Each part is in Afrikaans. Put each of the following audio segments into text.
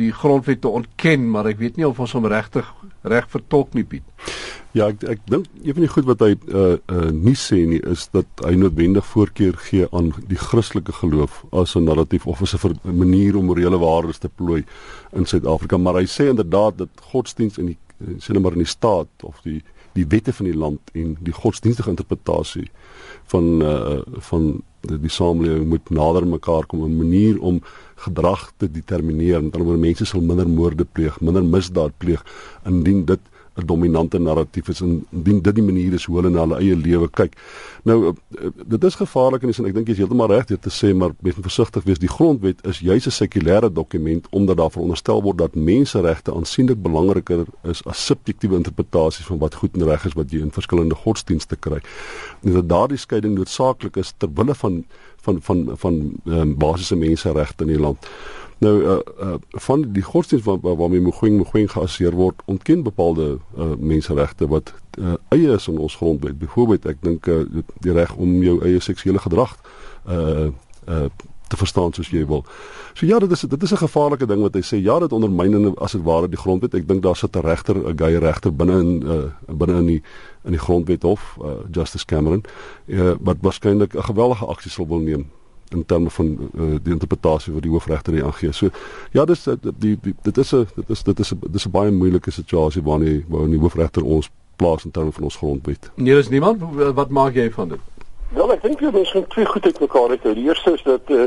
die grondwet te ontken, maar ek weet nie of ons hom regtig reg vertolk nie Piet. Ja, ek ek dink een van die goed wat hy uh uh nie sê nie is dat hy noodwendig voorkeur gee aan die Christelike geloof as 'n narratief of as 'n manier om morele waardes te plooi in Suid-Afrika, maar hy sê inderdaad dat godsdiens in die sê net maar in die staat of die die wette van die land en die godsdienstige interpretasie van uh van die, samelewing moet nader mekaar kom 'n manier om gedrag te determineer. Met ander woorde, mense sal minder moorde pleeg, minder misdaad pleeg indien dit 'n dominante narratief is en indien dit die manier is hoe hulle na hulle eie lewe kyk. Nou eh, eh, dit is gevaarlik en ek dink jy is heeltemal reg dit te sê, maar wees versigtig wees. Die grondwet is juis 'n sekulêre dokument omdat daar veronderstel word dat menseregte aansienlik belangriker is as subjektiewe interpretasies van wat goed en reg is wat jy in verskillende godsdienste kry. En dat daardie skeiding noodsaaklik is ter wille van van van van, van um, basiese menseregte in die land. Nou uh, uh van die godsdienst waar, waarmee Mogoeng Mogoeng geassieer word, ontken bepaalde uh menseregte wat uh, eie is in ons grondwet. Byvoorbeeld, ek dink uh, die reg om jou eie seksuele gedrag uh uh te verstaan soos jy wil. So ja, dit is dit is 'n gevaarlike ding wat hy sê. Ja, dit ondermyn as dit ware die grondwet. Ek dink daar sit 'n regter, 'n gay regter binne in uh binne in die in die grondwet hof, uh, Justice Cameron, uh, wat waarskynlik 'n geweldige aksie sal wil neem in terme van uh, die interpretasie wat die hoofregter hier aangee. So ja, dis die, die dit is 'n dit is dit is 'n dis 'n baie moeilike situasie waarin waarin die hoofregter ons plaas in terme van ons grondwet. Nee, is niemand wat maak jy van dit? Wel, ek dink jy mens moet twee goed uitmekaar het. Die eerste is dat uh,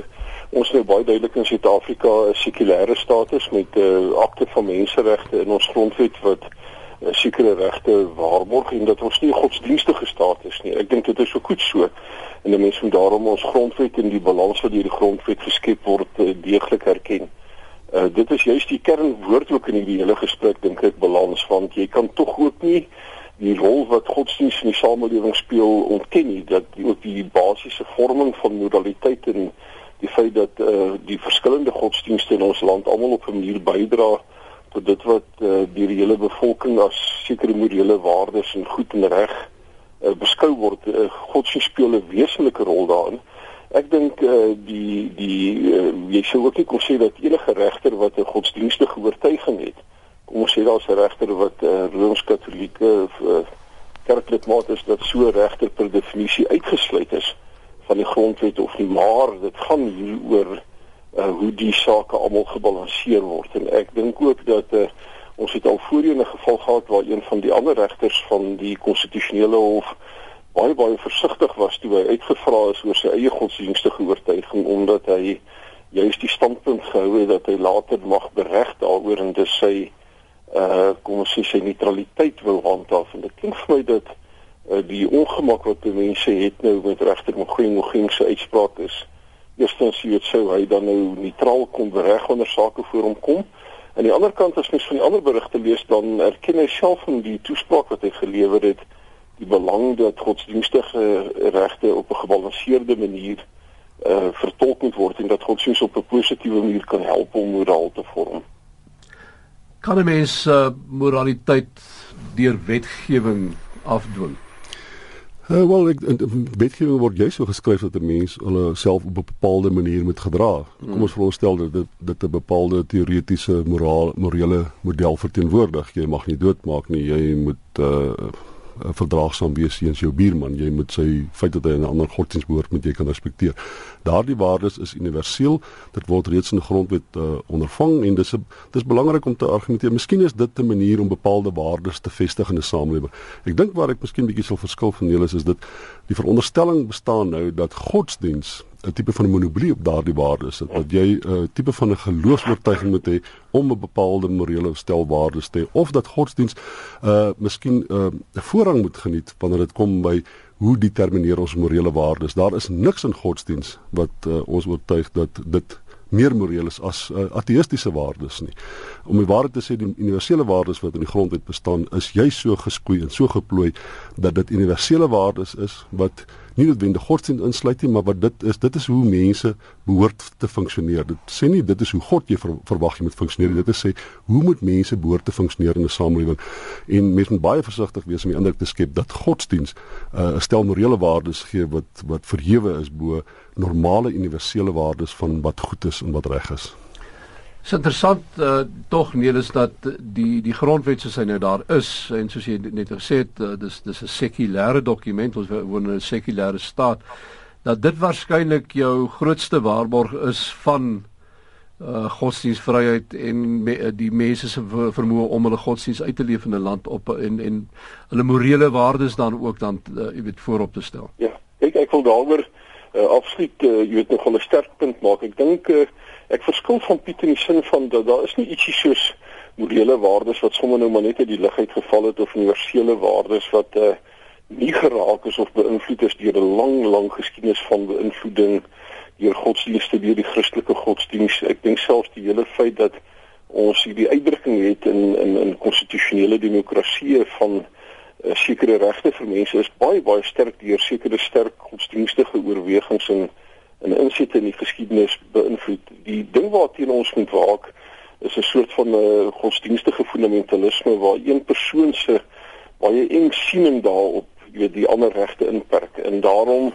ons nou baie duidelik in Suid-Afrika 'n sekulêre staat is met 'n uh, eh, akte van menseregte in ons grondwet wat uh, sekere regte waarborg en dat ons nie 'n godsdienstige staat is nie. Ek dink dit is ook goed so en die mense moet daarom ons grondwet en die balans wat deur die grondwet geskep word uh, deeglik erken. Uh, dit is juist die kernwoord ook in hierdie hele gesprek dink ek balans want jy kan tog ook nie die rol wat godsdienst in die samelewing speel ontken nie dat die, ook die basiese vorming van moraliteit en die feit dat uh, die verskillende godsdienste in ons land almal op 'n manier bydra tot dit wat uh, deur die hele bevolking as sekere morele waardes en goed en reg uh, beskou word uh, godsdienst speel 'n wesenlike rol daarin. Ek dink uh, die die uh, jy sou ook nie kon sê dat enige regter wat 'n godsdienstige oortuiging het kom ons sê daar's 'n regter wat 'n uh, rooms-katolieke of uh, kerklidmaat is dat so regter per definisie uitgesluit is van die grondwet of nie maar dit gaan hier oor uh, hoe die sake almal gebalanseer word. En ek dink ook dat uh, ons het al voorheen 'n geval gehad waar een van die ander regters van die konstitusionele hof baie baie versigtig was toe hy uitgevra is oor sy eie godsdienstige oortuiging omdat hy juist die standpunt gehou het dat hy later mag bereg daaroor en dis sy uh kom ons sê sy neutraliteit wil handhaaf. En dit klink vir my dat uh, die ongemak wat die mense het nou met regter Mogoeng Mogoeng se uitspraak is eerstens jy weet sou hy dan nou neutraal kon bereg onder sake voor hom kom aan die ander kant as mens van die ander berigte lees dan erken hy self in die toespraak wat hy gelewer het die belang dat godsdienstige regte op 'n gebalanseerde manier uh vertolk moet word en dat godsdienst op 'n positiewe manier kan help om moraal te vorm kan 'n mens uh, moraliteit deur wetgewing afdwing? Uh, wel, ek wetgewing word jy so geskryf dat 'n mens hulle self op 'n bepaalde manier moet gedra. Kom ons veronderstel dat dit dit 'n bepaalde teoretiese moraal morele model verteenwoordig. Jy mag nie doodmaak nie, jy moet uh verdraagsaam wees teenoor jou buurman. Jy moet sy feit dat hy 'n ander godsdienst behoort moet jy kan respekteer. Daardie waardes is universeel. Dit word reeds in die grondwet uh, ondervang en dis 'n dis belangrik om te argumenteer. Miskien is dit 'n manier om bepaalde waardes te vestig in 'n samelewing. Ek dink waar ek miskien bietjie sal verskil van julle is, is dit die veronderstelling bestaan nou dat godsdienst 'n tipe van monopolie op daardie waardes het dat jy 'n uh, tipe van 'n geloofsvertuiging moet hê om 'n bepaalde morele stel waardes te hê of dat godsdiens uh miskien 'n uh, voorrang moet geniet wanneer dit kom by hoe determineer ons morele waardes daar is niks in godsdiens wat uh, ons oortuig dat dit meer moreel is as uh, ateïstiese waardes nie. Om die waarheid te sê die universele waardes wat in die grondwet bestaan is juis so geskoei en so geplooi dat dit universele waardes is wat nie noodwendig godsdienst insluit nie, maar wat dit is, dit is hoe mense behoort te funksioneer. Dit sê nie dit is hoe God jy ver, verwag jy moet funksioneer. Dit sê hoe moet mense behoort te funksioneer in 'n samelewing? En mense moet baie versigtig wees om die indruk te skep dat godsdienst uh, 'n uh, stel morele waardes gee wat wat verhewe is bo normale universele waardes van wat goed is en wat reg is. Dit is interessant uh, tog nee is dat die die grondwet soos hy nou daar is en soos jy net gesê het uh, dis dis 'n sekulêre dokument ons woon in 'n sekulêre staat dat dit waarskynlik jou grootste waarborg is van uh, godsdienstvryheid en me, die mense se vermoë om hulle godsdiens uit te leef in 'n land op en en hulle morele waardes dan ook dan uh, jy weet voorop te stel. Ja, ek ek wil daaroor uh, absoluut uh, jy weet nog 'n sterk punt maak. Ek dink uh, ek verskil van Piet in die sin van dat daar is nie ietsie soos morele waardes wat sommer nou maar net uit die lug uit geval het of universele waardes wat uh, nie geraak is of beïnvloed is deur 'n lang lang geskiedenis van beïnvloeding deur godsdienste deur die Christelike godsdiens. Ek dink selfs die hele feit dat ons hierdie uitdrukking het in in in konstitusionele demokrasie van uh, sekere regte vir mense is baie baie sterk deur sekere sterk godsdienstige oorwegings en en insette in die geskiedenis beïnvloed. Die ding waarteen ons moet waak is 'n soort van 'n uh, godsdienstige fundamentalisme waar een persoon se baie eng siening daarop, jy weet, die ander regte inperk. En daarom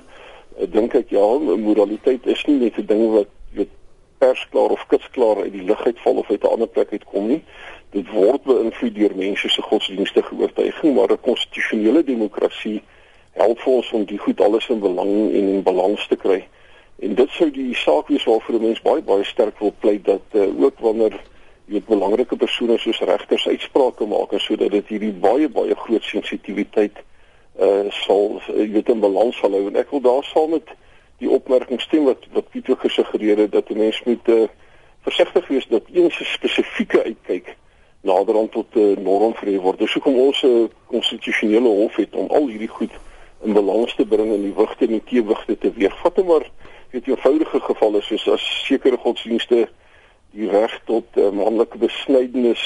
uh, dink ek ja, moraliteit is nie net 'n ding wat weet persklaar of kitsklaar uit die lug uitval of uit 'n ander plek uitkom nie. Dit word beïnvloed deur mense se godsdienstige oortuiging, maar 'n konstitusionele demokrasie help vir ons om die goed alles in belang en in balans te kry. En dit sou die saak wees waarvoor 'n mens baie baie sterk wil pleit dat uh, ook wanneer jy weet belangrike persone soos regters uitsprake maak en sodat dit hierdie baie baie groot sensitiwiteit uh sal jy weet in balans sal hou en ek wil daar saam met die opmerking stem wat wat Pieter gesuggereer het dat 'n mens moet uh, versigtig wees dat een spesifieke uitkyk naderhand tot 'n uh, norm verhef word. Dis hoekom ons 'n uh, konstitusionele hof het om al hierdie goed in balans te bring en die wigte en die teewigte te weervat en maar weet jy eenvoudige gevalle soos as sekere godsdienste die reg tot uh, manlike besnydenis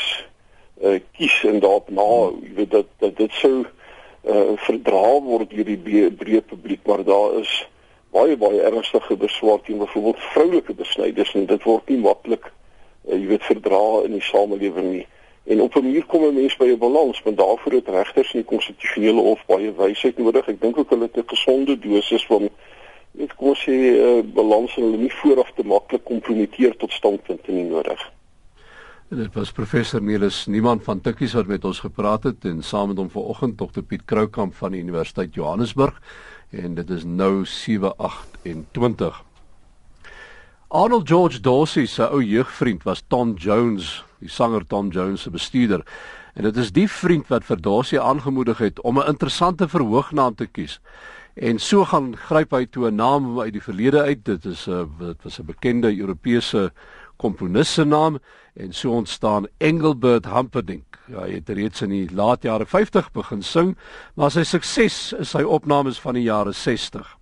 uh, kies en daarop na jy weet dat dat dit sou uh, verdra word deur die breë publiek maar daar is baie baie ernstige beswaar teen byvoorbeeld vroulike besnydenis en dit word nie maklik uh, jy weet verdra in die samelewing nie en op 'n manier kom 'n mens by 'n balans want daarvoor het regters in die konstitusionele hof baie wysheid nodig ek dink ook hulle het 'n gesonde dosis van net kom ons sê uh, balans en hulle nie vooraf te maklik kompromiteer tot standpunte nie nodig. En dit was professor Nelis Niemand van Tikkies wat met ons gepraat het en saam met hom vanoggend Dr Piet Kroukamp van die Universiteit Johannesburg en dit is nou 7:28. Arnold George Dorsey se ou jeugvriend was Tom Jones, die sanger Tom Jones se bestuurder. En dit is die vriend wat vir Dorsey aangemoedig het om 'n interessante verhoognaam te kies. En so gaan gryp hy toe 'n naam uit die verlede uit. Dit is 'n dit was 'n bekende Europese komponis se naam en so ontstaan Engelbert Humperdinck. Ja, hy het reeds in die laat jare 50 begin sing, maar sy sukses is sy opnames van die jare 60.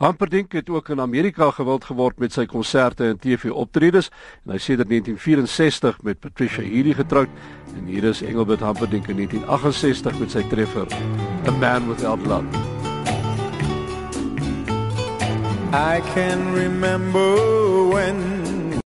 Humperdinck het ook in Amerika gewild geword met sy konserte en TV-optredes en hy sê dat 1964 met Patricia Healy getroud en hier is Engelbert Humperdinck in 1968 met sy treffer A Man Without Love. I can remember when